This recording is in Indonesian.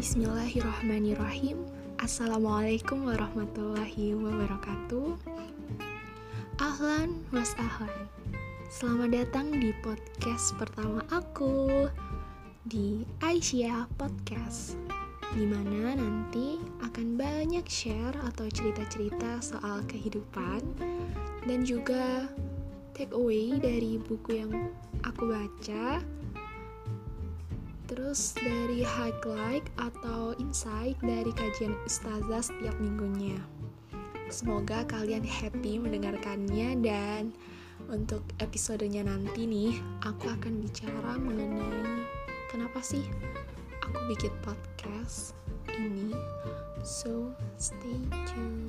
Bismillahirrahmanirrahim. Assalamualaikum warahmatullahi wabarakatuh. Ahlan was ahlan. Selamat datang di podcast pertama aku Di Aisyah Podcast Di mana nanti akan banyak share atau cerita-cerita soal kehidupan Dan juga take away dari buku yang aku baca Terus dari highlight atau insight dari kajian ustazah setiap minggunya. Semoga kalian happy mendengarkannya dan untuk episodenya nanti nih, aku akan bicara mengenai kenapa sih aku bikin podcast ini. So, stay tuned.